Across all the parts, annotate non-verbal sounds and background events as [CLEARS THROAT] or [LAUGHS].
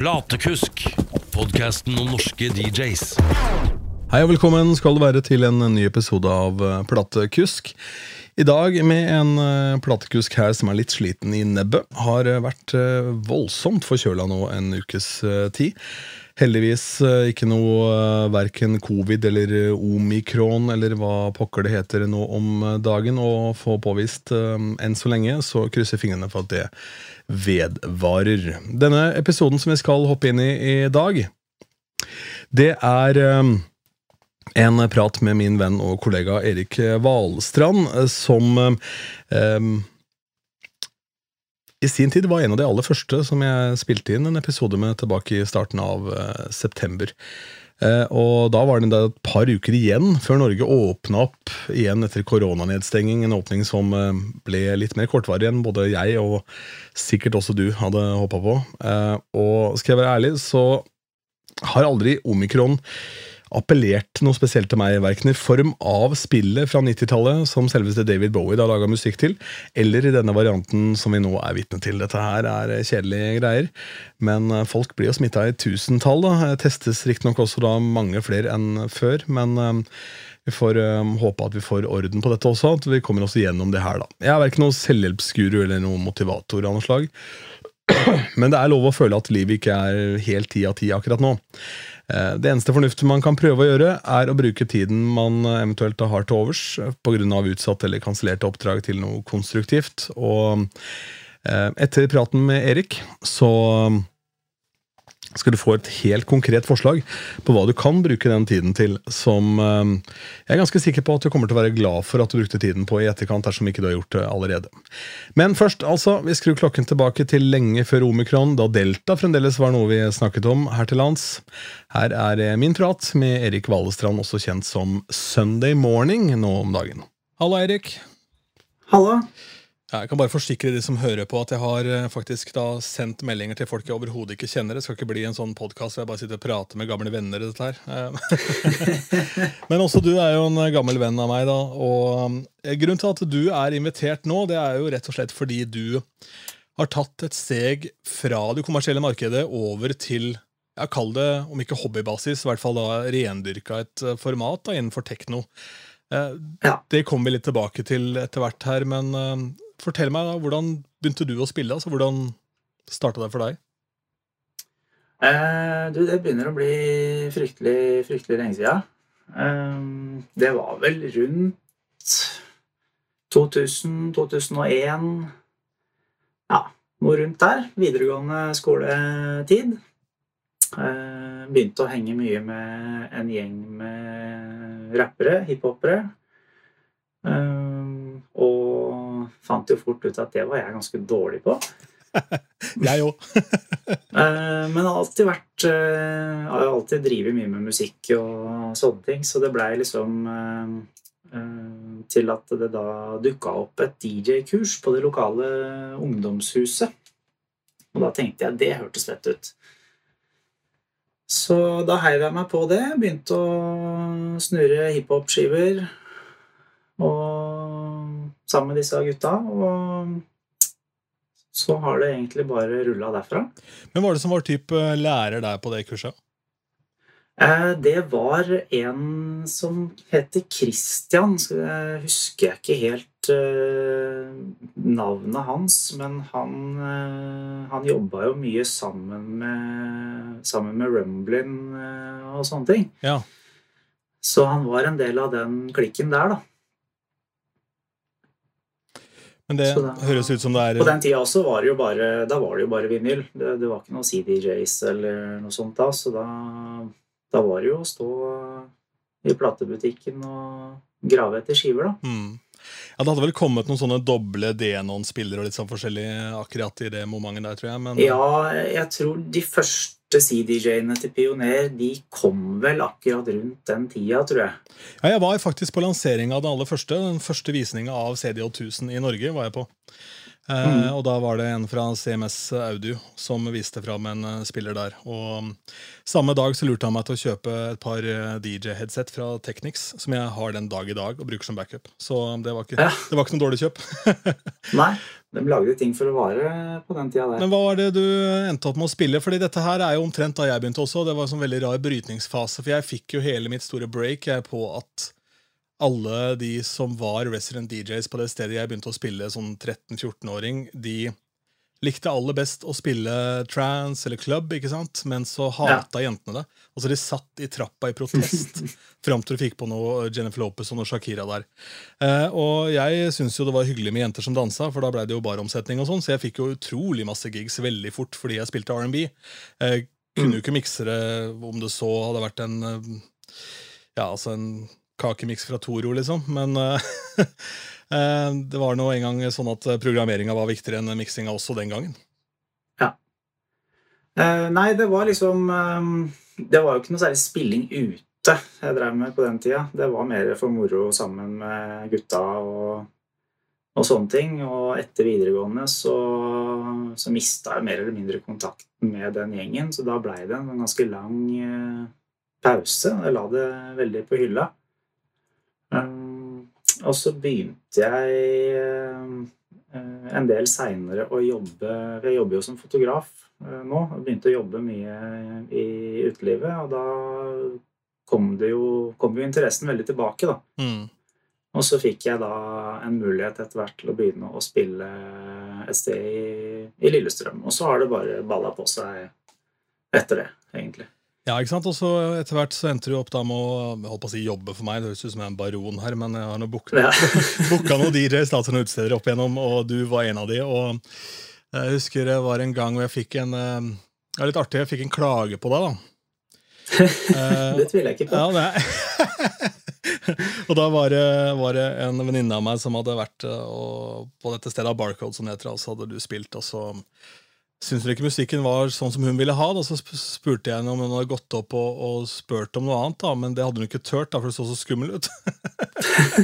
Platekusk, podkasten om norske DJs. Hei og velkommen skal du være til en ny episode av eh, Platekusk. I dag med en eh, platekusk her som er litt sliten i nebbet. Har eh, vært voldsomt forkjøla nå en ukes tid. Heldigvis eh, ikke noe uh, verken covid eller eh, omikron eller hva pokker det heter nå om eh, dagen å få påvist eh, enn så lenge, så krysser fingrene for at det vedvarer. Denne episoden som vi skal hoppe inn i i dag, det er eh, en prat med min venn og kollega Erik Valstrand, eh, som eh, i sin tid var en av de aller første som jeg spilte inn en episode med tilbake i starten av eh, september. Eh, og da var det et par uker igjen før Norge åpna opp igjen etter koronanedstenging. En åpning som eh, ble litt mer kortvarig enn både jeg og sikkert også du hadde håpa på. Eh, og skal jeg være ærlig, så har aldri omikron appellert noe spesielt til meg, verken i form av spillet fra 90-tallet, som selveste David Bowie da laga musikk til, eller i denne varianten som vi nå er vitne til. Dette her er kjedelige greier, men eh, folk blir jo smitta i tusentall. da. Testes riktignok også da mange flere enn før, men eh, vi får um, håpe at vi får orden på dette også, at vi kommer oss igjennom det her. da. Jeg er verken noen selvhjelpsguru eller noen motivator av noe slag. [CLEARS THROAT] Men det er lov å føle at livet ikke er helt ti av ti akkurat nå. Eh, Det eneste fornuftige man kan prøve å gjøre, er å bruke tiden man eventuelt har til overs pga. utsatt eller kansellerte oppdrag til noe konstruktivt. Og eh, etter praten med Erik så skal du få et helt konkret forslag på hva du kan bruke den tiden til, som eh, jeg er ganske sikker på at du kommer til å være glad for at du brukte tiden på i etterkant, dersom ikke du har gjort det allerede. Men først, altså, vi skrur klokken tilbake til lenge før omikron, da delta fremdeles var noe vi snakket om her til lands. Her er eh, min prat med Erik Valestrand, også kjent som Sunday Morning nå om dagen. Hallo, Erik. Hallo. Ja, jeg kan bare forsikre de som hører på at jeg har eh, faktisk da sendt meldinger til folk jeg overhodet ikke kjenner. Det skal ikke bli en sånn podkast hvor jeg bare sitter og prater med gamle venner. dette her. Eh, [LAUGHS] Men også du er jo en gammel venn av meg. da, og eh, Grunnen til at du er invitert nå, det er jo rett og slett fordi du har tatt et steg fra det kommersielle markedet over til jeg kaller det, om ikke hobbybasis, i hvert fall da rendyrka et format da, innenfor tekno. Det kommer vi litt tilbake til etter hvert her, men eh, fortell meg, da, hvordan begynte du å spille? altså Hvordan starta det for deg? Eh, du, det begynner å bli fryktelig, fryktelig lenge siden. Eh, det var vel rundt 2000-2001 Ja, noe rundt der. Videregående skoletid. Eh, begynte å henge mye med en gjeng med rappere, hiphopere. Eh, fant jo fort ut at det var jeg ganske dårlig på. [LAUGHS] Jeg òg. men [LAUGHS] men har alltid vært Jeg Har alltid drevet mye med musikk og sånne ting, så det blei liksom eh, eh, til at det da dukka opp et DJ-kurs på det lokale ungdomshuset. Og da tenkte jeg det hørtes fett ut. Så da heiv jeg meg på det. Begynte å snurre hiphop-skiver og sammen med disse gutta. Og så har det egentlig bare rulla derfra. Men hva var det som var typ eh, lærer der på det kurset? Eh, Det var en som heter Christian. Jeg husker jeg ikke helt eh, navnet hans, men han, han jobba jo mye sammen med, sammen med Rumblin og sånne ting. Ja. Så han var en del av den klikken der, da. Men det det, høres ut som det er På den tida også var det jo bare, da var det jo bare vinyl. Det, det var ikke noe CDJs eller noe sånt da, så da, da var det jo å stå i platebutikken og grave etter skiver, da. mm. Ja, Det hadde vel kommet noen sånne doble Denon-spillere og litt sånn forskjellig akkurat i det momentet der, tror jeg. Men Ja, jeg tror de første CDJ-ene til Pioner, de kom vel akkurat rundt den tida, tror jeg. Ja, jeg var faktisk på lanseringa av den aller første. Den første visninga av CD1000 i Norge var jeg på. Eh, Mm. Og da var det en fra CMS Audio som viste fram en eh, spiller der. Og mm, samme dag så lurte han meg til å kjøpe et par eh, DJ-headset fra Technics, som jeg har den dag i dag og bruker som backup. Så det var ikke, Ja. det var ikke noe dårlig kjøp. [LAUGHS] Nei. De lagde ting for å vare på den tida der. Men hva var det du endte opp med å spille? Fordi dette her er jo omtrent da jeg begynte også. Det var en sånn veldig rar brytningsfase, for jeg fikk jo hele mitt store break på at alle de som var resident DJs på det stedet jeg begynte å spille, sånn 13-14-åring, de likte aller best å spille trans eller club, ikke sant? men så hata jentene det. Altså De satt i trappa i protest [LAUGHS] fram til du fikk på noe Jennifer Lopez og noe Shakira der. Eh, og jeg syns jo det var hyggelig med jenter som dansa, for da ble det jo baromsetning og sånn, så jeg fikk jo utrolig masse gigs veldig fort fordi jeg spilte R&B. Eh, kunne jo ikke mikse det om det så hadde vært en eh, Ja, altså en kakemiks fra Toro, liksom, men Eh, [LAUGHS] det var nå en gang sånn at programmeringa var viktigere enn miksinga også den gangen. Ja. Eh, nei, det var liksom eh, Det var jo ikke noe særlig spilling ute jeg drev med på den tida. Det var mer for moro sammen med gutta og, og sånne ting. Og etter videregående så, så mista jeg mer eller mindre kontakten med den gjengen, så da blei det en ganske lang pause. Jeg la det veldig på hylla. Og så begynte jeg eh, en del seinere å jobbe Jeg jobber jo som fotograf eh, nå. og Begynte å jobbe mye i utelivet, og da kom, det jo, kom jo interessen veldig tilbake, da. Mm. Og så fikk jeg da en mulighet etter hvert til å begynne å spille et sted i, i Lillestrøm. Og så har det bare balla på seg etter det, egentlig. Ja, ikke sant? Og så etter hvert så endte du opp da med å holdt på å si jobbe for meg. Det høres ut som jeg er en baron her, men jeg har nå booka ja. [LAUGHS] noen DJs til noen utesteder opp igjennom, og du var en av de. Og jeg husker det var en gang hvor jeg fikk en eh, Det er litt artig, jeg fikk en klage på deg, da. [LAUGHS] det tviler jeg ikke på. Ja, [LAUGHS] og da var det, var det en venninne av meg som hadde vært og, eh, på dette stedet, Barcode, som heter, og så hadde du spilt, og så syntes hun ikke musikken var sånn som hun ville ha. Da, så spurte jeg henne om hun hadde gått opp og, og spurt om noe annet, da, men det hadde hun ikke turt, da, for det så så skummel ut.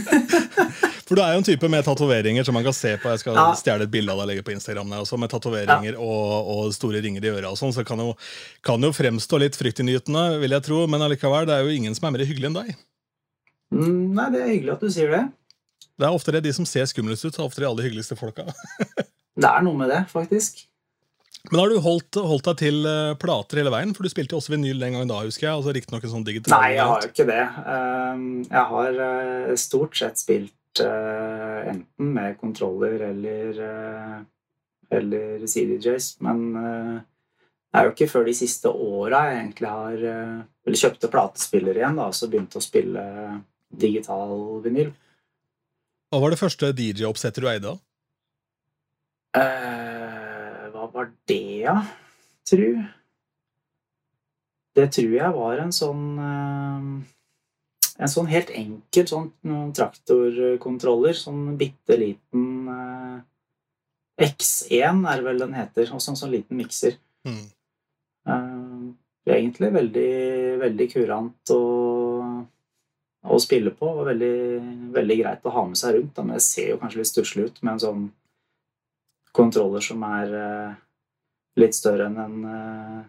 [LAUGHS] for du er jo en type med tatoveringer som man kan se på. Jeg skal ja. stjele et bilde av deg og legge på Instagram. Der, også, med tatoveringer ja. og, og, store ringer i øra og sånn, så kan jo, kan jo fremstå litt fryktinngytende, vil jeg tro, men allikevel, det er jo ingen som er mer hyggelig enn deg. Mm, nei, det er hyggelig at du sier det. Det er oftere de som ser skumlest ut, er oftere de aller hyggeligste folka. [LAUGHS] det er noe med det, faktisk. Men har du holdt, holdt, deg til uh, plater hele veien? For du spilte jo også vinyl den gangen da, husker jeg. altså Riktignok en sånn digital Nei, jeg har jo ikke det. Um, jeg har uh, stort sett spilt uh, enten med kontroller eller, eller CDJs, men det er jo ikke før de siste åra jeg egentlig har Eller kjøpte platespiller igjen, da, og så begynte å spille digital vinyl. Hva var det første DJ-oppsettet du eide? da? Var det, ja? Tru. Det tror jeg var en sånn eh, En sånn helt enkel sånn traktorkontroller. Sånn bitte liten eh, X1 er vel den heter. Og sånn, sånn liten mikser. Mm. Uh, egentlig veldig, veldig kurant å, å spille på. Og veldig, veldig greit å ha med seg rundt. Men det ser jo kanskje litt stusslig ut med en sånn kontroller som er litt større enn en uh,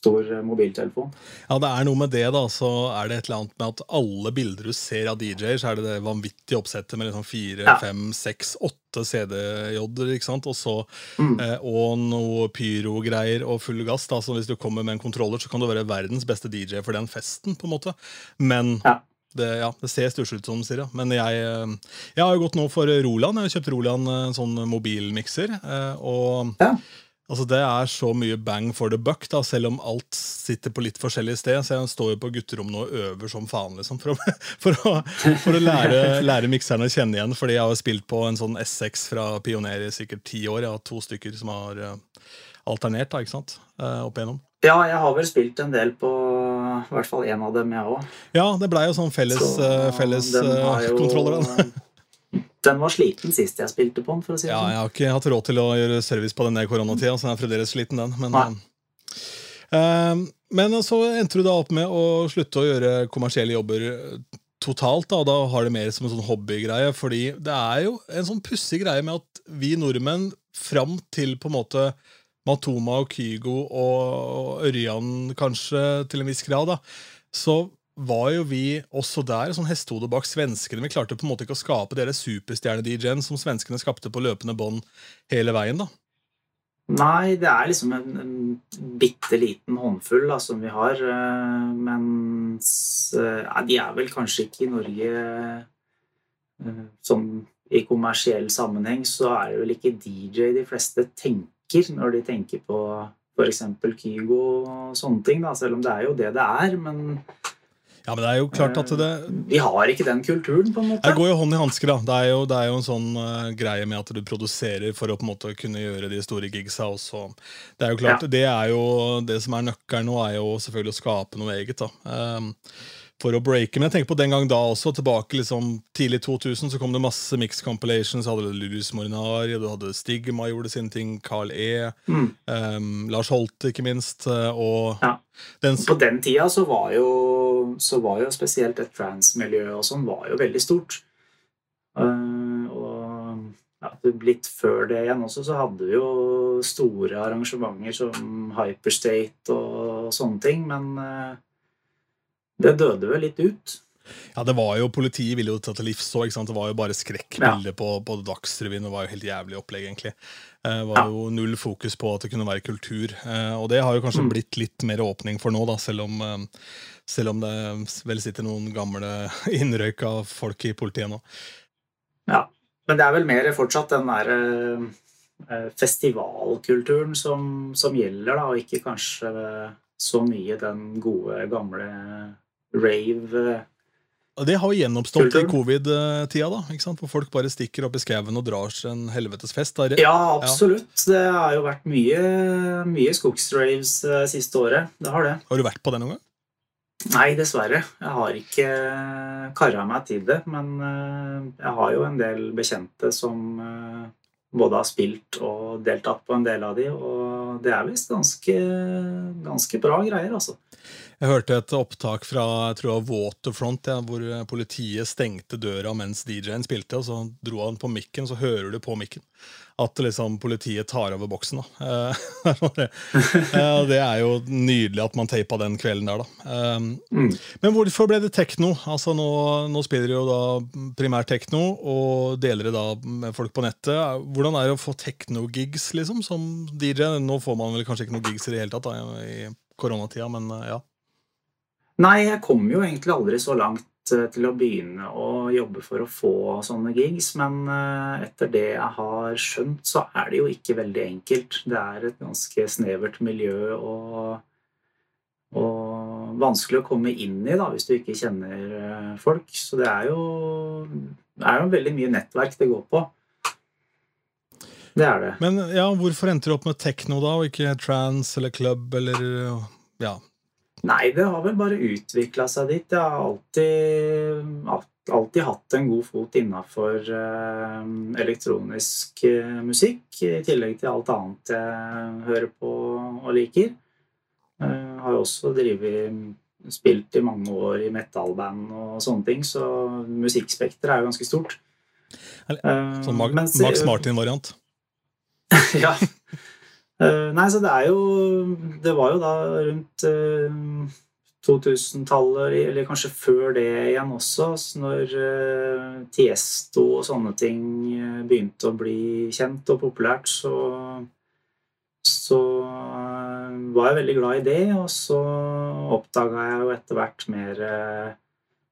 stor mobiltelefon. Ja, det er noe med det, da. Så er det et eller annet med at alle bilder du ser av DJ-er, så er det det vanvittige oppsettet med liksom fire, ja. fem, seks, åtte CD-J-er, ikke sant? Og så mm. eh, og noe pyro-greier og full gass. da, så Hvis du kommer med en kontroller, så kan du være verdens beste DJ for den festen, på en måte. Men ja. Det, ja, det ser stusslig ut, som sier. Ja. Men jeg, eh, jeg, har jo gått nå for Roland. Jeg har kjøpt Roland en sånn mobilmikser. Eh, og ja. Altså Det er så mye bang for the buck, da, selv om alt sitter på litt forskjellig sted. Så jeg står jo på gutterommet og øver som faen liksom, for å, [LAUGHS] for å, for å lære, lære mikserne å kjenne igjen. Fordi jeg har jo spilt på en sånn S6 fra Pioner i sikkert ti år. Jeg har to stykker som har uh, alternert da, ikke sant? Uh, opp igjennom. Ja, jeg har vel spilt en del på i hvert fall én av dem, jeg òg. Ja, det blei jo sånn felles, så, uh, felles kontroller. [LAUGHS] Den var sliten sist jeg spilte på den. for å si det Ja, sånn. Jeg har ikke hatt råd til å gjøre service på den i koronatida, så den er fremdeles sliten, den. Men, uh, men så endte du da opp med å slutte å gjøre kommersielle jobber totalt. Da, da har det mer som en sånn hobbygreie. fordi det er jo en sånn pussig greie med at vi nordmenn fram til på en måte Matoma og Kygo og Ørjan kanskje til en viss grad, da, så var jo vi også der sånn hestehode bak svenskene. Vi klarte på en måte ikke å skape dere superstjerne-DJ-en som svenskene skapte på løpende bånd hele veien. da. Nei, det er liksom en, en bitte liten håndfull da, som vi har. eh, Mens eh, ja, de er vel kanskje ikke i Norge eh, sånn i kommersiell sammenheng, så er det vel ikke DJ de fleste tenker når de tenker på f.eks. Kygo og sånne ting. Da, selv om det er jo det det er. Men Ja, men det er jo klart at det, vi har ikke den kulturen, på en måte. det går jo hånd i hanske. da. Det er jo, det er jo en sånn uh, greie med at du produserer for å på en måte kunne gjøre de store gigsa også. Det er jo klart, det er jo det som er nøkkelen nå, er jo selvfølgelig å skape noe eget. da. Um, for å breake. Men jeg tenker på den gang da også, tilbake liksom tidlig 2000, så kom det masse mix compilations. Hadde du Lulus Morinari, du hadde Stigma gjorde sine ting, Carl E. Mm. Um, Lars Holte, ikke minst. eh, Og Ja. den På den tida så var jo, så var jo spesielt et trans-miljø og sånn var jo veldig stort. Eh, og ja, litt før det igjen også så hadde vi jo store arrangementer som Hyperstate og sånne ting, men eh, det døde vel litt ut. Ja, det var jo, Politiet ville jo ta til livs òg. Det var jo bare skrekkbilder på, på Dagsrevyen. Det var jo helt jævlig opplegg, egentlig. Eh, Det var Ja. jo null fokus på at det kunne være kultur. Eh, og det har jo kanskje Mm. blitt litt mer åpning for nå, da, selv om, eh, selv om det vel sitter noen gamle [LAUGHS] innrøyka folk i politiet nå. Ja. Men det er vel mer fortsatt den der eh, festivalkulturen som, som gjelder, da, og ikke kanskje så mye den gode, gamle rave Og det har gjenoppstått i covid-tida, da, ikke sant? hvor folk bare stikker opp i skauen og drar seg en helvetes fest. Der. Ja, absolutt. Det har jo vært mye, mye skogsraves eh, siste året. Det har det. Har du vært på det noen gang? Nei, dessverre. Jeg har ikke kara meg til det. Men eh, jeg har jo en del bekjente som eh, både har spilt og deltatt på en del av de, og det er visst ganske, ganske bra greier, altså. Jeg hørte et opptak fra jeg tror Waterfront, ja, hvor politiet stengte døra mens DJ-en spilte, og så dro han på mikken, så hører du på mikken at liksom politiet tar over boksen. da. Eh, [LAUGHS] eh, det er jo nydelig at man teipa den kvelden der, da. Um, Mm. Men hvorfor ble det tekno? Altså nå, nå spiller dere jo da primært tekno, og deler det da med folk på nettet. Hvordan er det å få tekno-gigs liksom, som DJ? Nå får man vel kanskje ikke noen gigs i det hele tatt da, i koronatida, men eh, ja. Nei, jeg kom jo egentlig aldri så langt eh, til å begynne å jobbe for å få sånne gigs, men eh, etter det jeg har skjønt, så er det jo ikke veldig enkelt. Det er et ganske snevert miljø og, og vanskelig å komme inn i da, hvis du ikke kjenner folk. Så det er jo, det er jo veldig mye nettverk det går på. Det er det. Men ja, hvorfor endte du opp med tekno da, og ikke trans eller club eller ja. Nei, det har vel bare utvikla seg dit. Jeg har alltid, alltid hatt en god fot innafor eh, elektronisk eh, musikk, i tillegg til alt annet jeg hører på og liker. Jeg har jo også drevet spilt i mange år i metallband og sånne ting, så musikkspekteret er jo ganske stort. Eller, Eh, Sånn Max Martin-variant. [LAUGHS] ja. Eh, nei, så det er jo Det var jo da rundt eh, 2000-tallet, eller kanskje før det igjen også, når eh, Tiesto og sånne ting eh, begynte å bli kjent og populært, så så eh, var jeg veldig glad i det, og så oppdaga jeg jo etter hvert mer eh,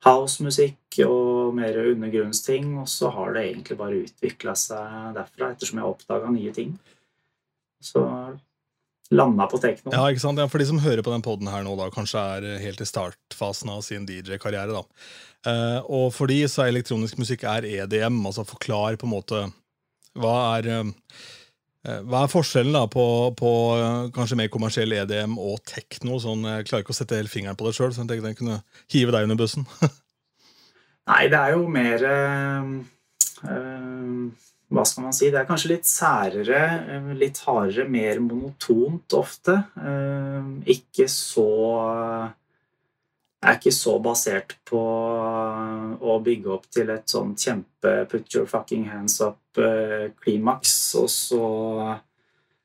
housemusikk og mer undergrunnsting, og så har det egentlig bare utvikla seg derfra, ettersom jeg oppdaga nye ting. Så landa på tekno. Ja, ikke sant? Ja, for de som hører på den podden her nå, da, kanskje er helt i startfasen av sin DJ-karriere. da. Eh, og for de så er elektronisk musikk er EDM. altså Forklar på en måte hva er eh, hva er forskjellen da på, på eh, kanskje mer kommersiell EDM og tekno? sånn, Jeg klarer ikke å sette helt fingeren på det sjøl, så jeg tenkte jeg kunne hive deg under bussen. [LAUGHS] Nei, det er jo mer øh, eh, Hva skal man si? Det er kanskje litt særere, eh, litt hardere, mer monotont ofte. Eh, ikke så er ikke så basert på å bygge opp til et sånn kjempe put your fucking hands up-klimaks, og så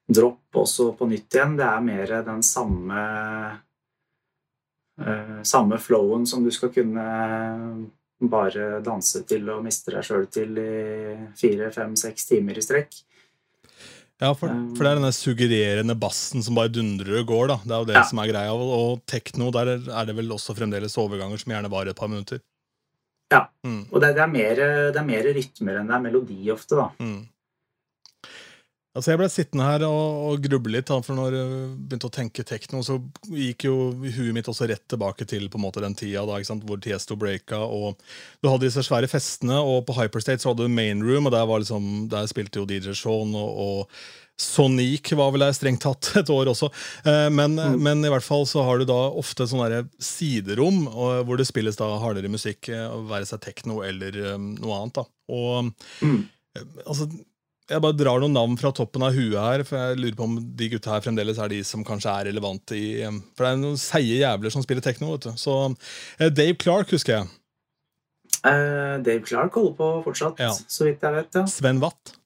dropp, og så på nytt igjen. Det er mer den samme eh, samme flowen som du skal kunne bare danse til og miste deg sjøl til i fire, fem, seks timer i strekk. Ja, for, for det er denne suggererende bassen som bare dundrer og går. da. Det er jo det Ja. som er greia. Og, og tekno, der er det vel også fremdeles overganger som gjerne varer et par minutter. Ja. Mm, Og det, det, er mer, det er mer rytmer enn det er melodi ofte, da. mm. Altså Jeg ble sittende her og, og gruble litt, da, for når jeg begynte å tenke tekno, så gikk jo huet mitt også rett tilbake til på en måte den tida da, ikke sant, hvor Tiesto breaka, og du hadde disse svære festene, og på Hyperstate så hadde du Main Room, og der, var liksom, der spilte jo DJ Shaun. og, og Sonic var vel der strengt tatt et år også. Men, men, men i hvert fall så har du da ofte sånne der siderom og, hvor det spilles da hardere musikk, eh, være seg tekno eller eh, noe annet. da. Og Mm. altså, jeg bare drar noen navn fra toppen av huet her, for jeg lurer på om de gutta her fremdeles er de som kanskje er relevante i eh, For det er noen seige jævler som spiller tekno, vet du. Så eh, Dave Clark husker jeg. Eh, Dave Clark holder på fortsatt, Ja. så vidt jeg vet. ja. Sven Watt.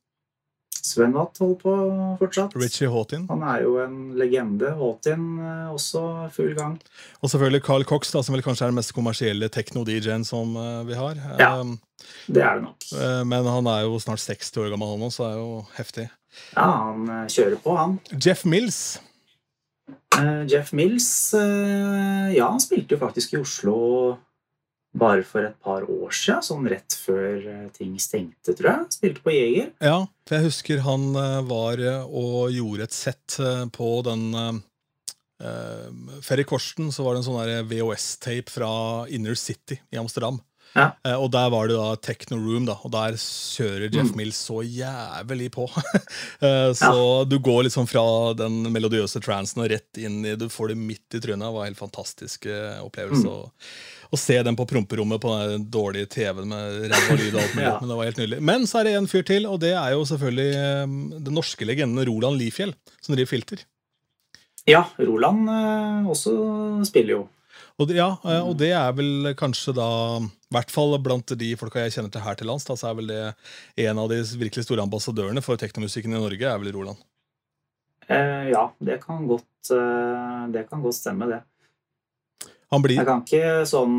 Sven Watt holder på fortsatt. Richie Houghton. Han er jo en legende. Houghton eh, også full gang. Og selvfølgelig Carl Cox, da, som vel kanskje er den mest kommersielle tekno-DJ-en som eh, vi har. Ja. Um, Det er det nok. eh, men han er jo snart 60 år gammel, han så det er jo heftig. Ja, han eh, kjører på, han. Jeff Mills. Eh, Jeff Mills eh, Ja, han spilte jo faktisk i Oslo bare for et par år siden, sånn rett før eh, ting stengte, tror jeg. Spilte på Jeger. Ja, for jeg husker han eh, var eh, og gjorde et sett på den uh, Ferry Korsten, så var det en sånn VHS-tape fra Inner City i Amsterdam. Ja. Og der var det da Techno Room, da, og der kjører Jeff Mm. Mills så jævlig på. [LAUGHS] Så du går liksom fra den melodiøse transen og rett inn i Du får det midt i trynet. Det var en helt fantastisk opplevelse. Mm. Å- se den på promperommet på den dårlige TV-en med ræva lyd og alt mulig. [LAUGHS] Ja. Men det var helt nydelig. Men så er det en fyr til, og det er jo selvfølgelig eh, den norske legenden Roland Lifjell, som driver filter. Ja, Roland eh, også spiller jo. Og det, ja, eh, og det er vel kanskje da, i hvert fall blant de folka jeg kjenner til her til lands, da, så er vel det en av de virkelig store ambassadørene for teknomusikken i Norge, er vel Roland. Eh, ja, det kan godt Det kan godt stemme, det. Han blir, Jeg kan ikke sånn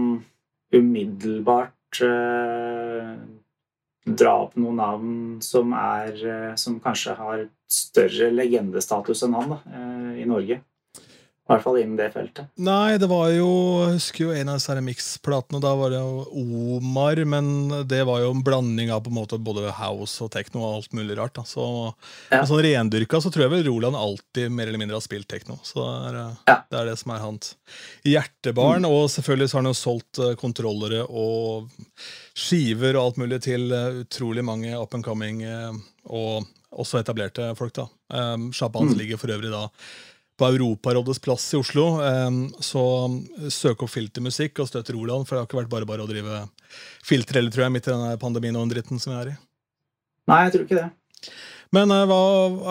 umiddelbart eh, dra opp noen navn som er eh, Som kanskje har større legendestatus enn han da, eh, i Norge. I hvert fall innen det feltet. Nei, det var jo Jeg husker jo en av mix-platene. Da var det jo Omar, men det var jo en blanding av på en måte både house og techno og alt mulig rart. Da. Så Ja. sånn rendyrka så tror jeg vel Roland alltid mer eller mindre har spilt techno. Så det er, Ja. det er det som er hans hjertebarn. Og selvfølgelig så har han jo solgt eh, kontrollere og skiver og alt mulig til eh, utrolig mange up and coming eh, og også etablerte folk. da. Um, Sjappa hans Mm. ligger for øvrig da på Europarådets plass i Oslo. Så søk opp filtermusikk og støtt Roland, for det har ikke vært bare bare å drive filter heller, tror jeg, midt i denne pandemien og den dritten som vi er i. Nei, jeg tror ikke det. Men eh, hva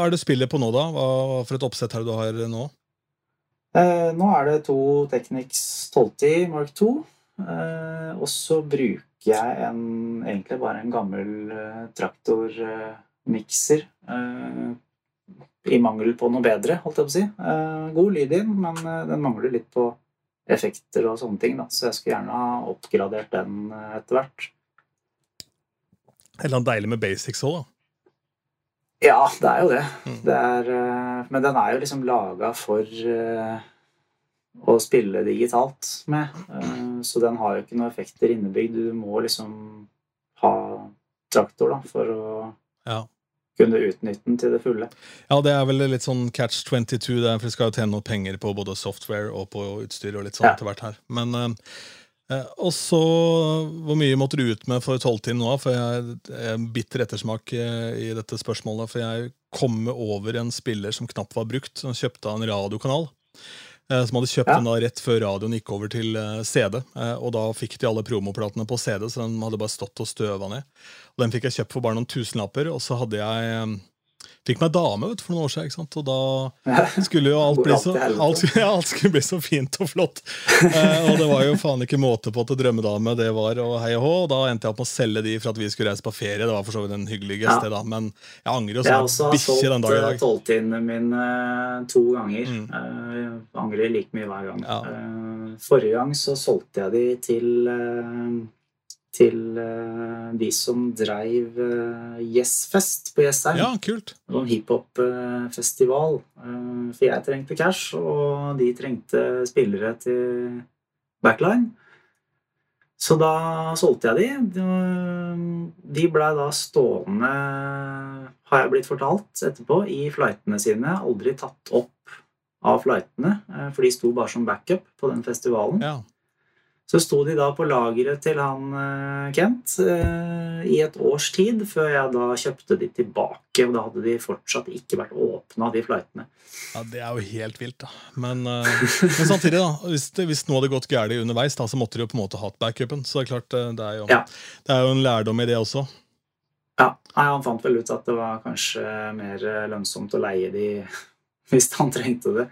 er det spillet på nå, da? Hva for et oppsett er det du har nå? Eh, nå er det to Technics 1210 Mark 2. Eh, og så bruker jeg en, egentlig bare en gammel eh, traktormikser. I mangel på noe bedre, holdt jeg på å si. Eh, god lyd inn, men eh, den mangler litt på effekter og sånne ting. Da. Så jeg skulle gjerne ha oppgradert den eh, etter hvert. Eller noe deilig med basics òg, da. Ja, det er jo det. Mm. det er, men den er jo liksom laga for å spille digitalt med. Så den har jo ikke noen effekter innebygd. Du må liksom ha traktor da, for å Ja. Kunne utnytte den til det fulle. ja, det er vel litt sånn catch 22, det er, for vi skal jo tjene noe penger på både software og på utstyr og litt sånn Ja. etter hvert her. Men eh, eh, Og så, hvor mye måtte du ut med for tolvtiden nå? For jeg jeg er bitter ettersmak eh, i dette spørsmålet. For jeg kom over en spiller som knapt var brukt, som kjøpte av en radiokanal. Eh, Som hadde kjøpt Ja. den da rett før radioen gikk over til eh, CD. eh, Og da fikk de alle promoplatene på CD, så den hadde bare stått og støva ned. Og Den fikk jeg kjøpt for bare noen tusenlapper, og så hadde jeg Fikk meg dame vet, for noen år siden, ikke sant? og da [LAUGHS] skulle jo alt bli så, alt, [LAUGHS] ja, alt skulle bli så fint og flott. Eh, og det var jo faen ikke måte på til drømmedame det var, og hei og hå. Og da endte jeg opp med å selge de for at vi skulle reise på ferie. Det var for så vidt en hyggelig gest, Ja. da, men jeg angrer jo Jeg som også en har bikkje den dag i solgt tolvtinnene tolvtiendene mine to ganger. Mm. Eh, angrer like mye hver gang. Ja. Eh, forrige gang så solgte jeg de til eh, til uh, de som dreiv uh, Yes-fest på Jessheim. Ja, kult. En hiphop-festival. Uh, for jeg trengte cash, og de trengte spillere til backline. Så da solgte jeg de. De- blei da stående, har jeg blitt fortalt etterpå, i flightene sine. Aldri tatt opp av flightene, for de sto bare som backup på den festivalen. Ja. Så sto de da på lageret til han eh, Kent eh, i et års tid, før jeg da kjøpte de tilbake. Og da hadde de fortsatt ikke vært åpna, de flightene. ja, det er jo helt vilt, da. Men, eh, men samtidig, da. Hvis, det, hvis noe hadde gått galt underveis, da, så måtte de jo på en måte hatt backupen. Så det er klart, det er jo, Ja. det er jo en lærdom i det også. Ja, Nei, Han fant vel ut at det var kanskje mer lønnsomt å leie de [LAUGHS] hvis han trengte det.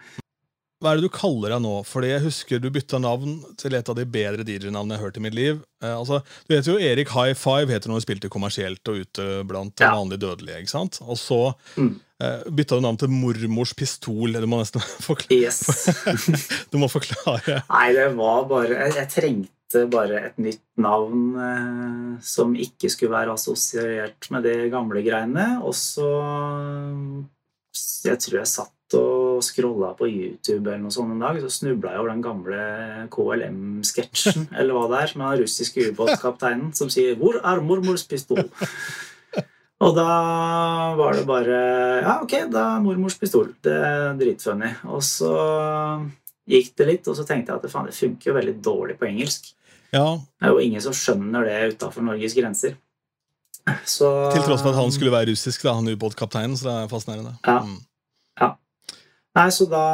Hva er det du kaller deg nå? Fordi jeg husker du bytta navn til et av de bedre DJ-navnene jeg har hørt i mitt liv. Eh, altså, du vet jo Erik High Five heter når du spilte kommersielt og ute blant Ja. vanlige dødelige. ikke sant? Og så Mm. eh, bytta du navn til Mormors pistol. Du må nesten [LAUGHS] forklare. Yes. [LAUGHS] Du må forklare. Nei, det var bare Jeg, jeg trengte bare et nytt navn eh, som ikke skulle være assosiert med de gamle greiene. Og så Jeg tror jeg satt og scrolla på YouTube eller noe sånt en dag, så snubla jeg over den gamle KLM-sketsjen [LAUGHS] eller hva det er, med den russiske ubåtkapteinen som sier 'Hvor er mormors pistol?' Og da var det bare Ja, ok, da er mormors pistol. Det er dritfunny. Og så gikk det litt, og så tenkte jeg at faen, det funker jo veldig dårlig på engelsk. Ja, Det er jo ingen som skjønner det utafor Norges grenser. Så Til tross for at han skulle være russisk, da, han ubåtkapteinen. Så det er fascinerende. Ja. Mm. Nei, så da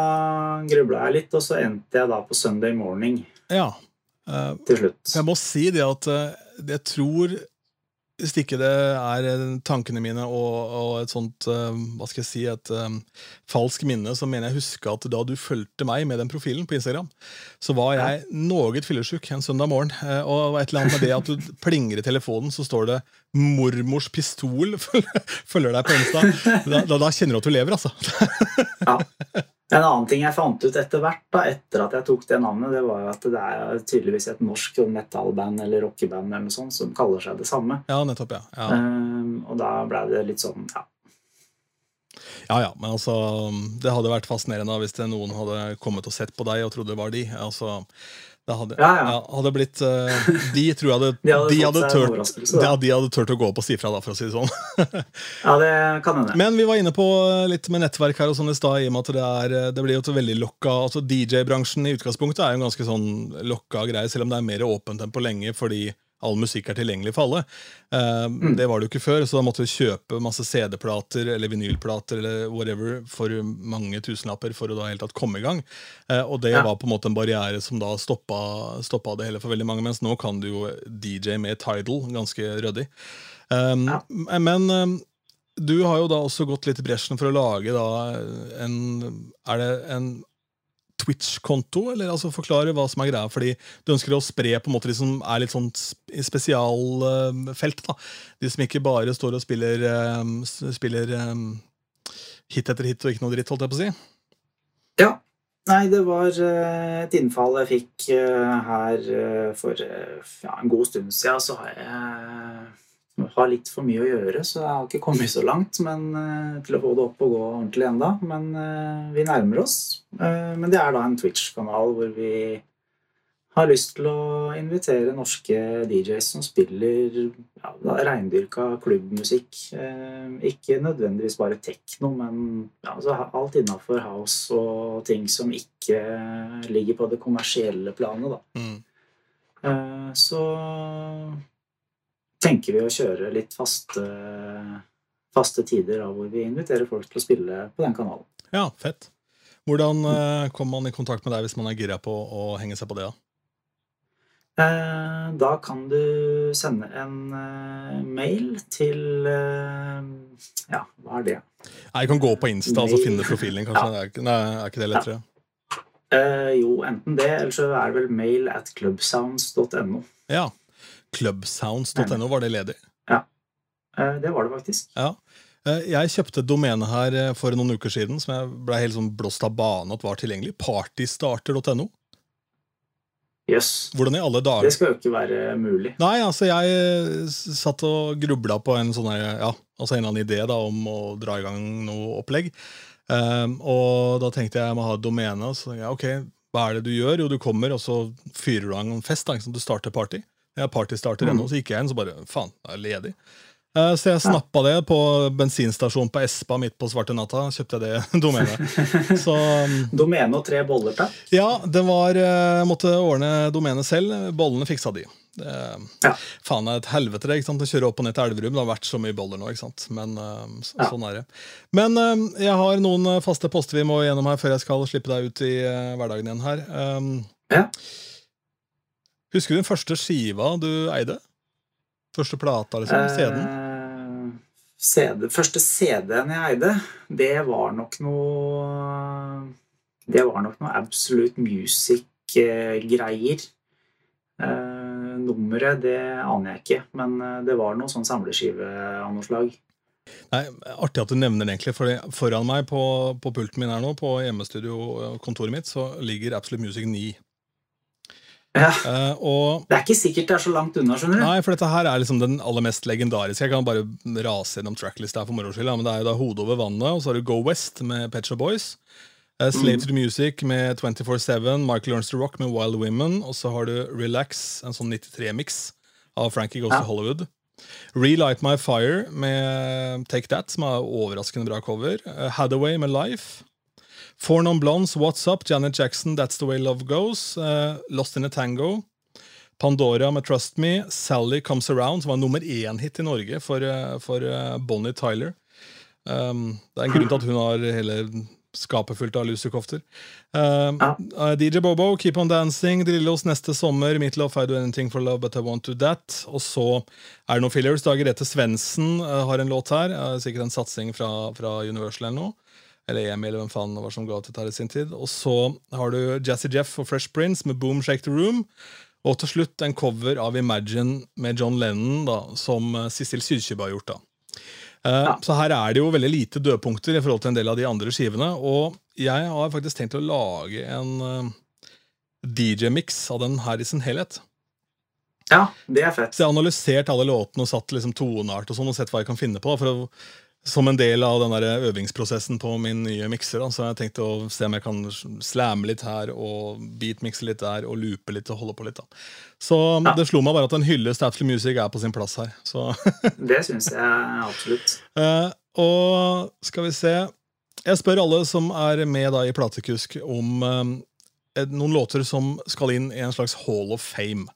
grubla jeg litt, og så endte jeg da på Sunday morning ja. Uh, til slutt. Jeg må si det at eh, jeg tror hvis ikke det er eh, tankene mine og, og et sånt eh, hva skal jeg si, et um, falsk minne, så mener jeg huske at da du fulgte meg med den profilen på Instagram, så var jeg noe fyllesyk en søndag morgen. eh, Og et eller annet med det at du plinger i telefonen, så står det 'mormors pistol' følger deg på Insta. Da, da, da kjenner du at du lever, altså. Ja. [LAUGHS] En annen ting jeg fant ut etter hvert, da, etter at jeg tok det navnet, det var jo at det er tydeligvis et norsk metal-band eller rockeband eller noe sånt som kaller seg det samme. Ja, nettopp, ja. ja. Um, og da ble det litt sånn ja. Ja, ja, men altså Det hadde vært fascinerende hvis det noen hadde kommet og sett på deg og trodde det var de. Altså, det hadde, Ja, ja. hadde blitt uh, [LAUGHS] De tror jeg hadde De hadde de hadde tørt, ja, de hadde tørt å gå opp og si fra, da, for å si det sånn. [LAUGHS] ja, det kan hende. Men vi var inne på litt med nettverk her og sånn i stad, i og med at det, er, det blir jo veldig lokka altså DJ-bransjen i utgangspunktet er jo en ganske sånn lokka greie, selv om det er mer åpent enn på lenge, fordi all musikk er tilgjengelig for alle. Mm. Det var det jo ikke før, så da måtte vi kjøpe masse CD-plater eller vinylplater eller whatever for mange tusenlapper for å da helt tatt komme i gang. Eh, Og det Ja. var på en måte en barriere som da stoppa, stoppa det hele for veldig mange, mens nå kan du jo DJ med Tidal ganske ryddig. Um, Ja. Men um, du har jo da også gått litt i bresjen for å lage da en Er det en Twitch-konto, eller altså forklare hva som er greia? Fordi du ønsker å spre på en måte de som er litt sånn spesialfelt. da. De som ikke bare står og spiller, um, spiller um, hit etter hit og ikke noe dritt, holdt jeg på å si. Ja. Nei, det var eh, et innfall jeg fikk eh, her eh, for eh, ja, en god stund siden. Så har jeg har litt for mye å gjøre, så jeg har ikke kommet så langt men, eh, til å få det opp og gå ordentlig enda. Men eh, vi nærmer oss. Eh, men det er da en Twitch-kanal hvor vi har lyst til å invitere norske DJs som spiller ja, reindyrka klubbmusikk. Ikke nødvendigvis bare tekno, men ja, altså, alt innafor house og ting som ikke ligger på det kommersielle planet. Da. Mm. Så tenker vi å kjøre litt faste, faste tider da, hvor vi inviterer folk til å spille på den kanalen. Ja, fett. Hvordan uh, kommer man i kontakt med deg hvis man er gira på å henge seg på det? da? Eh, Da kan du sende en eh, mail til eh, Ja, hva er det? Jeg kan gå på Insta og altså finne profilen kanskje. Ja. Nei, er ikke det lettere? Eh, jo, enten det, eller så er det vel mail at clubsounds.no. Ja. Clubsounds.no, var det ledig? Ja, det var det faktisk. Ja. Eh, Jeg kjøpte et domene her eh, for noen uker siden som jeg ble helt sånn blåst av bane at var tilgjengelig. Partystarter.no. Jøss. Hvordan i alle Det skal jo ikke være mulig. Nei, altså jeg eh, satt og grubla på en sånn ja, altså en eller annen idé da, om å dra i gang noe opplegg. Um, og da tenkte jeg jeg må ha et domene. Og så tenkte jeg, ok, hva er det du gjør? Jo, du kommer, og så fyrer du av en fest. Da, sant? Du starter party. Jeg er partystarter Mm. ennå, så gikk jeg inn, så bare faen, jeg er ledig. Eh, så jeg snappa det på bensinstasjonen på Espa midt på svarte natta. Kjøpte jeg det [LAUGHS] domenet. Så um, [LAUGHS] Domene og tre boller, til? ja, det var Jeg måtte ordne domenet selv. Bollene fiksa de. Det, Ja. Faen, er et helvete det, ikke sant? å kjøre opp og ned til Elverum. Det har vært så mye boller nå. ikke sant? Men eh, så, Ja. sånn er det. Men eh, jeg har noen eh, faste poster vi må gjennom her før jeg skal slippe deg ut i eh, hverdagen igjen her. Ja. Husker du den første skiva du eide? Første plata, liksom? CD-en? Eh, CD, første CD-en jeg eide, det var nok noe Det var nok noe Absolute Music-greier. Eh, nummeret, det aner jeg ikke, men eh, det var noe sånn samleskive av noe slag. Nei, Artig at du nevner det, egentlig. For foran meg på, på pulten min her nå, på hjemmestudio-kontoret mitt, så ligger Absolute Music 9. Ja, Eh, og det er ikke sikkert det er så langt unna, skjønner du. Nei, for dette her er liksom den aller mest legendariske. Jeg kan bare rase gjennom tracklist her for moro skyld. Men det er jo da Hodet over vannet, og så har du Go West med Pet Shop Boys. Uh, Slave to the Music med 24-7, Michael Ernst Rock med Wild Women. Og så har du Relax, en sånn 93-mix av Frankie Goes Ja. to Hollywood. Relight My Fire med Take That, som er overraskende bra cover. Uh, Hathaway med Life. Four Non Blondes, What's Up, Janet Jackson, That's The Way Love Goes. uh, Lost in a Tango. Pandora med Trust Me. Sally Comes Around, som var nummer én-hit i Norge for, eh, for uh, Bonnie Tyler. Um, det er en grunn til at hun har hele skapet fullt av lusekofter. Um, Ja. eh, DJ Bobo, Keep On Dancing, Drillos neste sommer, Meatloaf, I Do Anything For Love But I Want To That. Og så er det noen fillers. Dag Grete Svendsen uh, har en låt her. sikkert en satsing fra, fra Universal eller noe. Eller Emil, eller hvem faen var som ga ut dette i sin tid. Og så har du Jazzy Jeff og Fresh Prince med Boom Shake The Room. Og til slutt en cover av Imagine med John Lennon, da, som eh, Sissel Sydkjøbe har gjort. da. Eh, Ja. Så her er det jo veldig lite dødpunkter i forhold til en del av de andre skivene. Og jeg har faktisk tenkt å lage en eh, DJ-mix av den her i sin helhet. Ja, det er fett. Så jeg har analysert alle låtene og satt liksom toneart og sånn, og sett hva jeg kan finne på. da, for å, Som en del av den der øvingsprosessen på min nye mikser. Så jeg tenkte tenkt å se om jeg kan slamme litt her og beatmikse litt der og loope litt og holde på litt. da. Så Ja. det slo meg bare at en hyllest til Absolute Music er på sin plass her. Så [LAUGHS] Det syns jeg absolutt. Uh, og skal vi se Jeg spør alle som er med da i Platekusk, om eh, noen låter som skal inn i en slags Hall of Fame.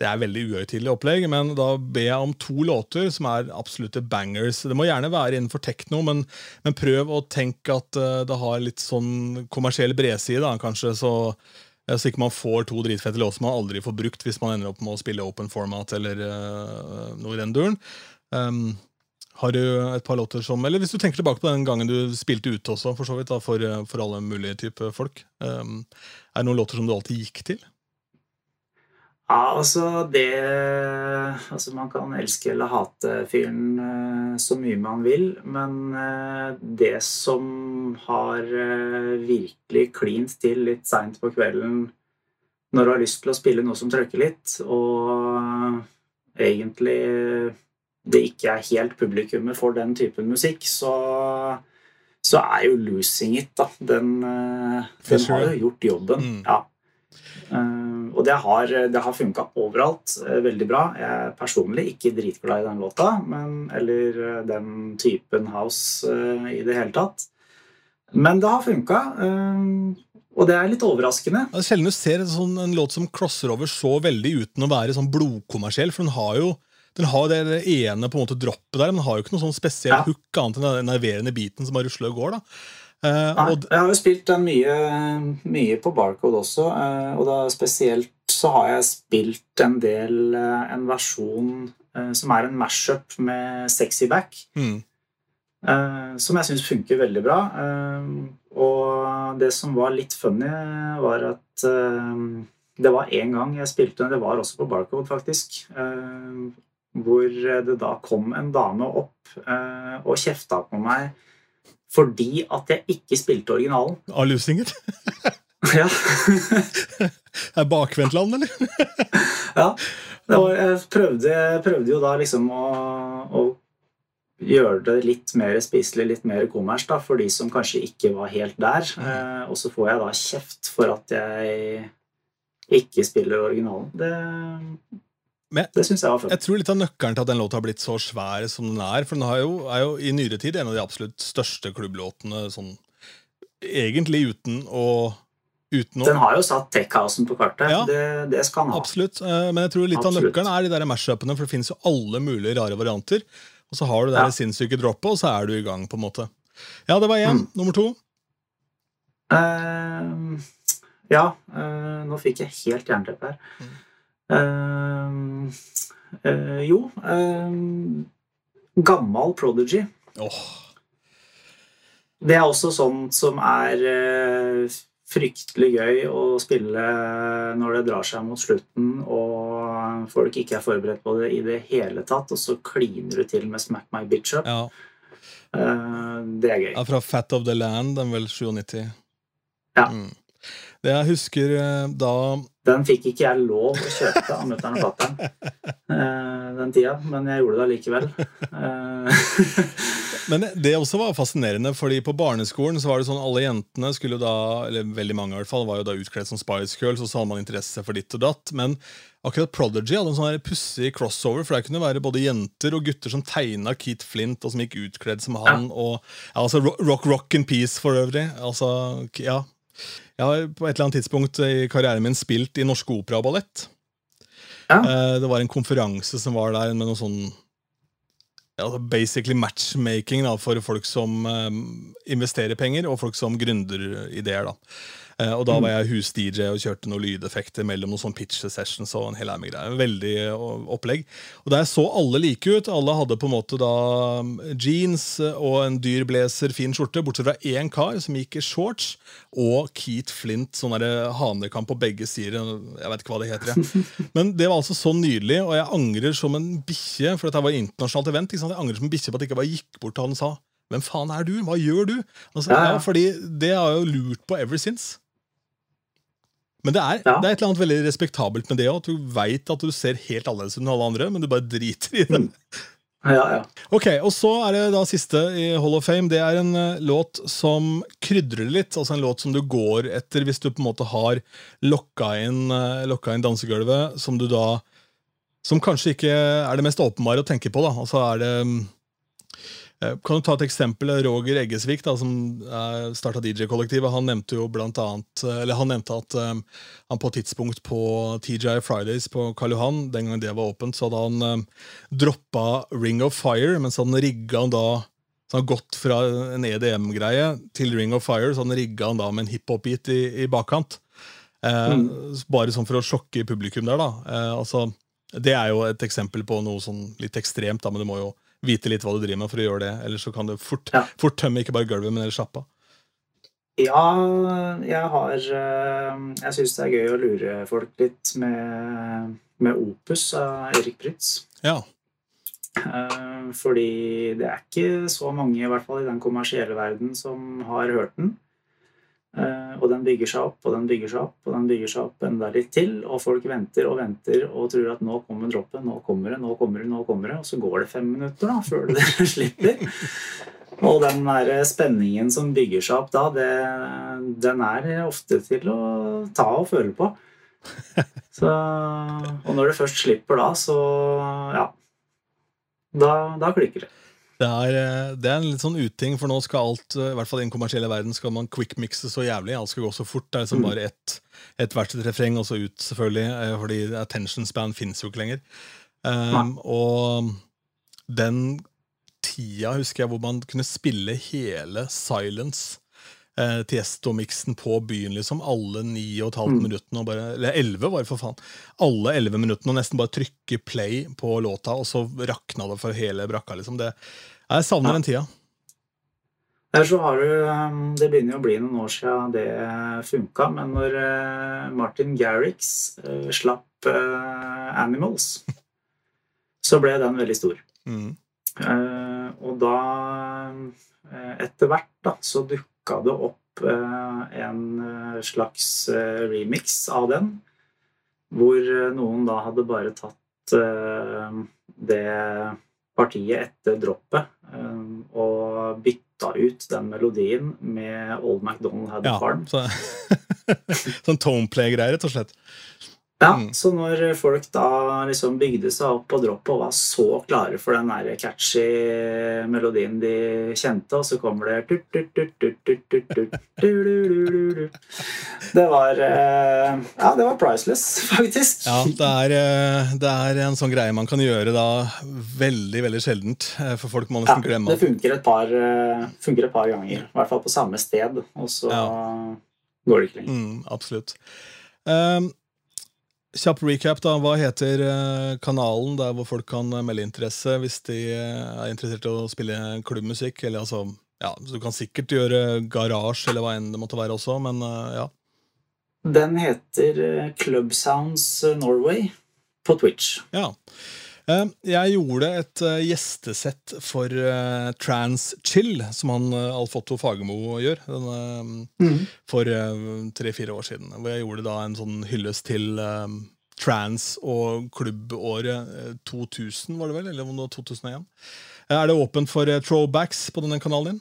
Det er veldig uhøytidelig opplegg, men da ber jeg om to låter som er absolutte bangers. Det må gjerne være innenfor tekno, men, men prøv å tenke at eh, det har litt sånn kommersiell bredside, kanskje, så så ikke man får to dritfette låter som man aldri får brukt hvis man ender opp med å spille open format eller uh, noe i den duren. Um, har du et par låter som Eller hvis du tenker tilbake på den gangen du spilte ute også, for så vidt, da, for, eh, for alle mulige typer folk. Um, er det noen låter som du alltid gikk til? Ja, altså det Altså, man kan elske eller hate fyren eh, så mye man vil, men eh, det som har eh, virkelig klint til litt seint på kvelden når du har lyst til å spille noe som trøkker litt, og egentlig det ikke er helt publikummet for den typen musikk, så, så er jo 'Losing It', da. Den, eh, den har jo gjort jobben. Mm. Ja. Uh, og det har, det har funka overalt uh, veldig bra. Jeg er personlig ikke dritglad i den låta, men, eller uh, den typen house i det hele tatt. Men det har funka, og det er litt overraskende. Det er sjelden du ser sånn, en låt som crosser over så veldig uten å være sånn blodkommersiell, for den har jo den har det ene på en måte droppet der, men den har jo ikke noe sånn spesiell Ja. hook annet enn den nerverende biten som bare rusler og går. da. Eh, Nei, og jeg har jo spilt den mye, mye på Barcode også, eh, og da spesielt så har jeg spilt en del eh, en versjon eh, som er en mashup med Sexy Back. mm, Eh, som jeg syns funker veldig bra. Eh, og det som var litt funny, var at det var en gang jeg spilte den, Det var også på Barcode, faktisk. Eh, hvor det da kom en dame opp eh, og kjefta på meg fordi at jeg ikke spilte originalen. [LAUGHS] Av Lusinger. [LAUGHS] Ja. [LAUGHS] Er bakvendtland, eller? ja. Det var, jeg, prøvde, prøvde jo da liksom å, å gjøre det litt mer spiselig, litt mer kommers, da, for de som kanskje ikke var helt der. Eh, og så får jeg da kjeft for at jeg ikke spiller originalen. Det, Men- det synes jeg. Jeg tror litt av nøkkelen til at den låta har blitt så svær som den er, for den har jo, er jo i nyere tid en av de absolutt største klubblåtene sånn egentlig uten å Uten å Den har jo satt tech-housen på kartet. Ja. Det, det skal den ha. Absolutt. eh, Men jeg tror litt av nøkkelen er de der mash-upene, for det finnes jo alle mulige rare varianter. Og så har du det Ja. sinnssyke droppet, og så er du i gang, på en måte. Ja, det var én. Mm. Nummer to. Uh, ja, uh, nå fikk jeg helt jernteppe her. Eh, jo eh, Gammal Prodigy. Åh, Det er også sånt som er eh, fryktelig gøy å spille når det drar seg mot slutten og folk ikke er forberedt på det i det hele tatt, og så kliner du til med Smack My Bitch Up. ja. Eh, det er gøy. ja, fra Fat of the Land, den vel 97. Ja. Mm. Det jeg husker eh, da Den fikk ikke jeg lov å kjøpe av mutter'n og fatter'n eh, den tida, men jeg gjorde det allikevel. Eh, [LAUGHS] Men det også var fascinerende, fordi på barneskolen så var det sånn alle jentene skulle jo da, eller veldig mange i hvert fall, var jo da utkledd som Spice Girls, og så hadde man interesse for ditt og datt. Men akkurat Prodigy hadde en sånn pussig crossover, for der kunne være både jenter og gutter som tegna Keith Flint, og som gikk utkledd som han. og ja, altså Rock, rock, rock and peace for øvrig. Altså, ja. Jeg har på et eller annet tidspunkt i karrieren min spilt i Norske Opera og Ballett. Ja. Eh, Det var en konferanse som var der med noe sånn altså basically matchmaking da, for folk som eh, investerer penger, og folk som gründer ideer. da. Eh, og da var jeg hus-DJ og kjørte noen lydeffekter mellom noen sånn pitch sessions og en hel med. Veldig eh, opplegg. Og der så alle like ut. Alle hadde på en måte da mm, jeans og en dyr blazer, fin skjorte, bortsett fra én kar som gikk i shorts, og Keith Flint, sånn derre hanekamp på begge sider. Jeg vet ikke hva det heter. jeg. [LAUGHS] Men det var altså så nydelig, og jeg angrer som en bikkje, for dette var internasjonalt event. Jeg angrer som en bikkje på at jeg ikke bare gikk bort til han og sa hvem faen er du? Hva gjør du? Altså, Ja, ja. ja, fordi det har jeg jo lurt på ever since. Men det er, Ja. det er et eller annet veldig respektabelt med det òg. At du veit at du ser helt annerledes enn alle andre, men du bare driter i det. ja, ja. Ok, og så er det da siste i Hall of Fame. Det er en uh, låt som krydrer litt. Altså en låt som du går etter hvis du på en måte har lokka inn, uh, lokka inn dansegulvet, som du da Som kanskje ikke er det mest åpenbare å tenke på. da. Altså er det mm, eh, Kan du ta et eksempel? Roger Eggesvik, da, som uh, starta DJ-kollektivet, han nevnte jo blant annet eh, Eller han nevnte at um, han på et tidspunkt på TGI Fridays på Karl Johan, den gangen det var åpent, så hadde han um, droppa Ring of Fire, men han rigga han da så han gått fra en EDM-greie til Ring of Fire, så han rigga han da med en hiphop-beat i, i bakkant. Eh, Bare sånn for å sjokke publikum der, da. Eh, altså, det er jo et eksempel på noe sånn litt ekstremt, da, men du må jo vite litt hva du driver med for å gjøre det. Eller så kan du fort, Ja. fort tømme ikke bare gulvet, men hele sjappa. Ja, jeg har eh, Jeg syns det er gøy å lure folk litt med, med Opus av Erik Prytz. Ja. Eh, Fordi det er ikke så mange, i hvert fall i den kommersielle verden, som har hørt den. Eh, Og den bygger seg opp, og den bygger seg opp, og den bygger seg opp enda litt til. Og folk venter og venter og tror at nå kommer droppen, nå kommer det, nå kommer det, nå kommer det. Og så går det fem minutter da, før det [LAUGHS] slipper. Og den der spenningen som bygger seg opp da, det, den er ofte til å ta og føle på. [LAUGHS] Så, og når det først slipper da, så ja. Da, da klikker det. Det er, eh, det er en litt sånn uting, for nå skal alt, eh, i hvert fall i den kommersielle verden, skal man quick-mixe så jævlig. Alt skal gå så fort. Det er liksom Mm. bare ett et hvert sitt refreng, og så ut, selvfølgelig. eh, Fordi attention span fins jo ikke lenger. Um, og den tida husker jeg hvor man kunne spille hele Silence. Eh, Tiesto-miksen på byen, liksom. Alle ni og et halvt Mm. minuttene. Og bare, eller elleve, var det for faen. Alle elleve minuttene, og nesten bare trykke play på låta, og så rakna det for hele brakka. liksom. Det, jeg savner Ja. den tida. Der så har du um, Det begynner å bli noen år siden det funka, men når eh, Martin Garrix eh, slapp eh, Animals, [LAUGHS] så ble den veldig stor. Mm. Og da, etter hvert, da, så dukka det opp eh, en eh, slags eh, remix av den. Hvor noen da hadde bare tatt det partiet etter droppet og bytta ut den melodien med Old MacDonald Had a Ja, Farm. så, [LAUGHS] sånn toneplay-greier, rett og slett. Ja, Mm. Så når folk da liksom bygde seg opp på droppet og var så klare for den der catchy melodien de kjente, og så kommer det. Det var eh, Ja, det var priceless, [LAUGHS] faktisk. Ja, det er, eh, det er en sånn greie man kan gjøre da veldig, veldig sjeldent. eh, For folk må Ja, nesten glemme det funker et, par, funker et par ganger. I hvert fall på samme sted. Og så går det ikke lenger. mm, Absolutt. Um, Kjapp recap, da. Hva heter eh, kanalen der hvor folk kan eh, melde interesse hvis de eh, er interessert i å spille klubbmusikk? Eller altså Ja, du kan sikkert gjøre garasje eller hva enn det måtte være også, men ja. Den heter Club Sounds Norway på Twitch. Ja. Eh, Jeg gjorde et eh, gjestesett for eh, Trans Chill, som han Alf Otto Fagermo gjør, eh, for tre-fire år siden. Hvor jeg gjorde da en sånn hyllest til trans- og klubbåret eh, 2000, var det vel? Eller om det var 2001. Eh, Er det åpent for throwbacks på denne kanalen din?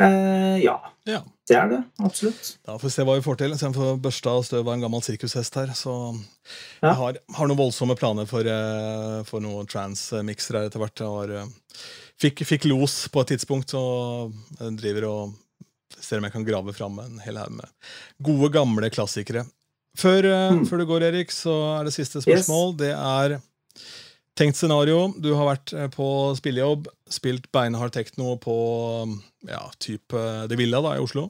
Eh, ja, Ja. det er det. Absolutt. Da får vi se hva vi får til. Så jeg får børsta av støv av en gammel sirkushest her. Så Ja. jeg har, har noen voldsomme planer for, eh, for noen trans-mikser etter hvert. Jeg har, eh, fikk, fikk los på et tidspunkt, og driver og ser om jeg kan grave fram en hel haug med gode, gamle klassikere. Før, eh, Mm. før du går, Erik, så er det siste spørsmål. Det er tenkt scenario. Du har vært eh, på spillejobb, spilt beinhard tekno på ja, type Det Villa da, i Oslo.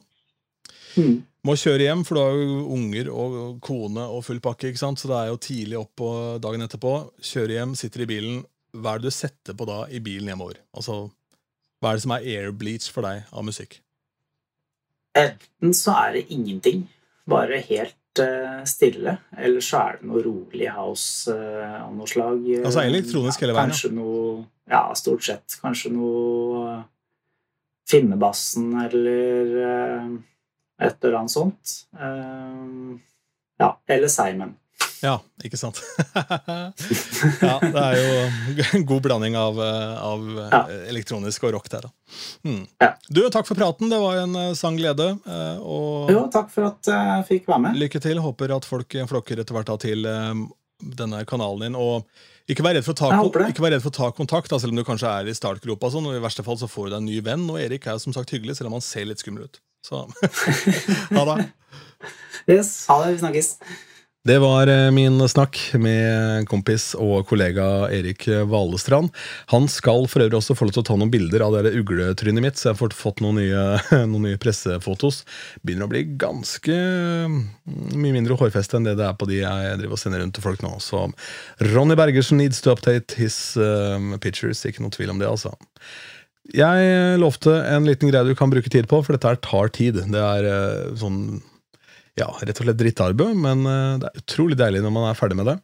Mm. Må kjøre hjem, for du har jo unger og kone og full pakke. ikke sant? Så det er jo tidlig opp dagen etterpå. Kjøre hjem, sitter i bilen. Hva er det du setter på da i bilen hjemover? Altså, Hva er det som er airbleach for deg av musikk? Enten så er det ingenting, bare helt eh, stille, eller så er det noe rolig house eh, av noe slag. eh, Altså elektronisk hele veien. Kanskje noe Ja, stort sett. Kanskje noe eh, Finnebassen eller eh, et eller annet sånt. Eh, ja, eller Simon. Ja, ikke sant? [LAUGHS] ja, det er jo en god blanding av, eh, av eh, Ja. elektronisk og rock der, da. Mm. Ja. Du, takk for praten. Det var en eh, sann glede. eh, Og Jo, takk for at jeg fikk være med. lykke til. Håper at folk flokker etter hvert til eh, denne kanalen din. Og ikke vær redd for å ta, ikke vær redd for å ta kontakt, da, selv om du kanskje er i startgropa. Sånn, og I verste fall så får du deg en ny venn. Og Erik er jo som sagt hyggelig, selv om han ser litt skummel ut. Så [LAUGHS] ha det. Yes, ha det. Vi snakkes. Det var eh, min snakk med kompis og kollega Erik Valestrand. Han skal for øvrig også få lov til å ta noen bilder av det ugletrynet mitt, så jeg har fått- noen nye, [LAUGHS] noen nye pressefotos. Begynner å bli ganske mm, mye mindre hårfeste enn det det er på de jeg driver og sender rundt til folk nå. Så Ronny Bergersen needs to update his uh, pictures. Ikke noe tvil om det, altså. Jeg lovte en liten greie du kan bruke tid på, for dette her tar tid. Det er uh, sånn ja, rett og slett drittarbeid, men eh, det er utrolig deilig når man er ferdig med det.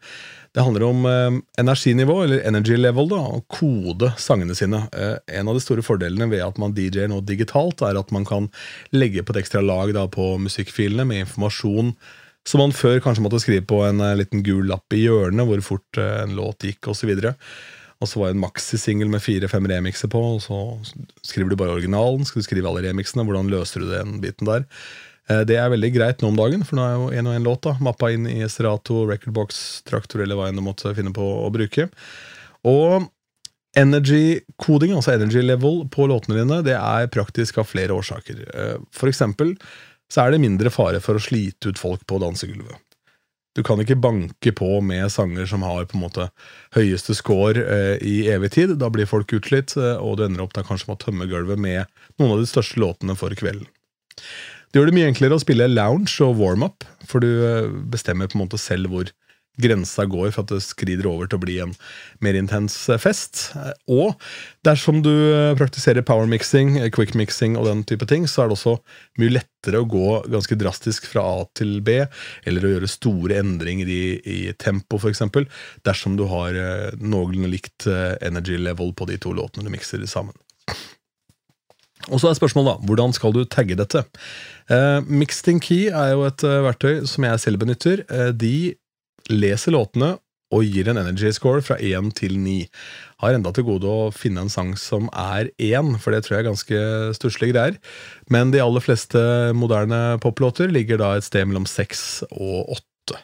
Det handler om eh, energinivå, eller energy level, da, å kode sangene sine. Eh, en av de store fordelene ved at man DJ-er nå digitalt, er at man kan legge på et ekstra lag da, på musikkfilene med informasjon som man før kanskje måtte skrive på en eh, liten gul lapp i hjørnet, hvor fort eh, en låt gikk, osv. Og så var det en maxisingel med fire-fem remixer på, og så skriver du bare originalen. Skal du skrive alle remixene? Hvordan løser du den biten der? Eh, Det er veldig greit nå om dagen, for nå er jo en og en låt da, mappa inn i Serato, Recordbox, Traktor eller hva enn du måtte finne på å bruke. Og energy-koding, altså energy level på låtene dine, det er praktisk av flere årsaker. Eh, For eksempel så er det mindre fare for å slite ut folk på dansegulvet. Du kan ikke banke på med sanger som har på en måte høyeste score eh, i evig tid. Da blir folk utslitt, eh, og du ender opp da kanskje med å tømme gulvet med noen av de største låtene for kvelden. Det gjør det mye enklere å spille lounge og warm-up, for du eh, bestemmer på en måte selv hvor grensa går for at det skrider over til å bli en mer intens eh, fest. Og dersom du eh, praktiserer power mixing, quick mixing og den type ting, så er det også mye lettere å gå ganske drastisk fra A til B, eller å gjøre store endringer i, i tempo, f.eks., dersom du har noenlunde likt energy level på de to låtene du mikser sammen. Og så er spørsmålet da, hvordan skal du tagge dette? Eh, Mixed in Key er jo et eh, verktøy som jeg selv benytter. Eh, de leser låtene og gir en energy score fra 1 til 9. Har enda til gode å finne en sang som er 1, for det tror jeg er ganske stusslige greier. Men de aller fleste moderne poplåter ligger da et sted mellom 6 og 8.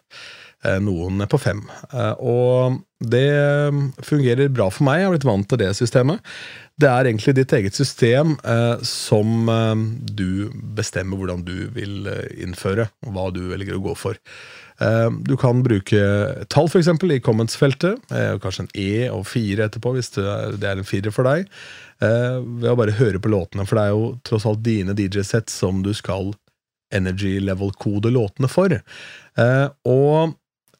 Eh, Noen er på 5. Eh, Og det fungerer bra for meg, jeg har blitt vant til det systemet. Det er egentlig ditt eget system eh, som eh, du bestemmer hvordan du vil eh, innføre, og hva du velger å gå for. Eh, Du kan bruke tall for eksempel, i comments-feltet, eh, kanskje en E og fire etterpå, hvis det er, det er en firer for deg, eh, ved å bare høre på låtene. For det er jo tross alt dine DJ-sett som du skal energy level-kode låtene for. Og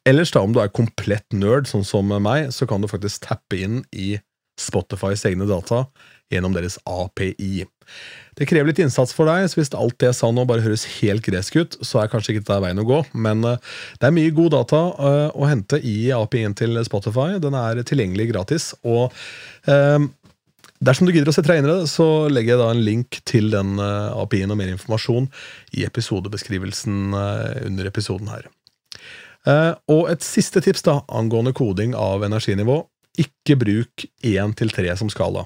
ellers, da, om du er komplett nerd, sånn som meg, så kan du faktisk tappe inn i Spotifys egne data gjennom deres API. Det krever litt innsats for deg, så hvis alt det jeg sa nå bare høres helt gresk ut, så er kanskje ikke dette veien å gå, men eh, det er mye god data eh, å hente i API-en til Spotify. Den er tilgjengelig gratis, og eh, Dersom du gidder å i det, så legger jeg da en link til den API-en og mer informasjon i episodebeskrivelsen under episoden her. Og et siste tips da, angående koding av energinivå. Ikke bruk 1 til 3 som skala.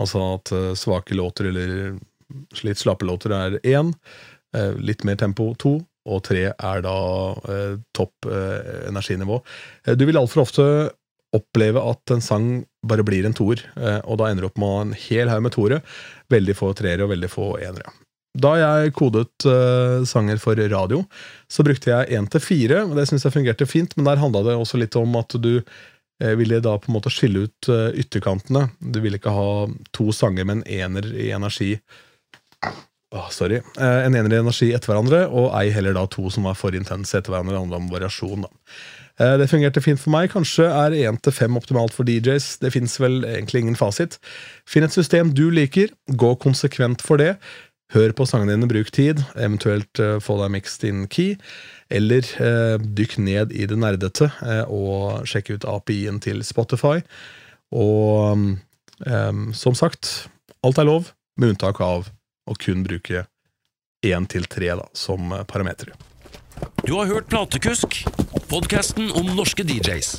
Altså at eh, svake låter eller litt slappe låter er 1, eh, litt mer tempo 2, og 3 er da eh, topp energinivå. Du vil altfor ofte oppleve at en sang bare blir en toer, og da ender du opp med en hel haug med toere. Veldig få treere og veldig få enere. Da jeg kodet eh, sanger for radio, så brukte jeg 1 til 4, og det syns jeg fungerte fint, men der handla det også litt om at du eh, ville da på en måte skille ut eh, ytterkantene. Du ville ikke ha to sanger med en ener i energi oh, sorry. Eh, en ener i energi etter hverandre, og ei heller da to som var for intense etter hverandre. Det handler om variasjon, da. Det fungerte fint for meg. Kanskje er 1 til 5 optimalt for DJs. Det fins vel egentlig ingen fasit. Finn et system du liker, gå konsekvent for det. Hør på sangene dine, bruk tid, eventuelt uh, få deg mixed in key. Eller uh, dykk ned i det nerdete uh, og sjekk ut API-en til Spotify. Og um, som sagt, alt er lov, med unntak av å kun bruke 1 til 3 da, som parameter. Du har hørt Platekusk, podkasten om norske DJs.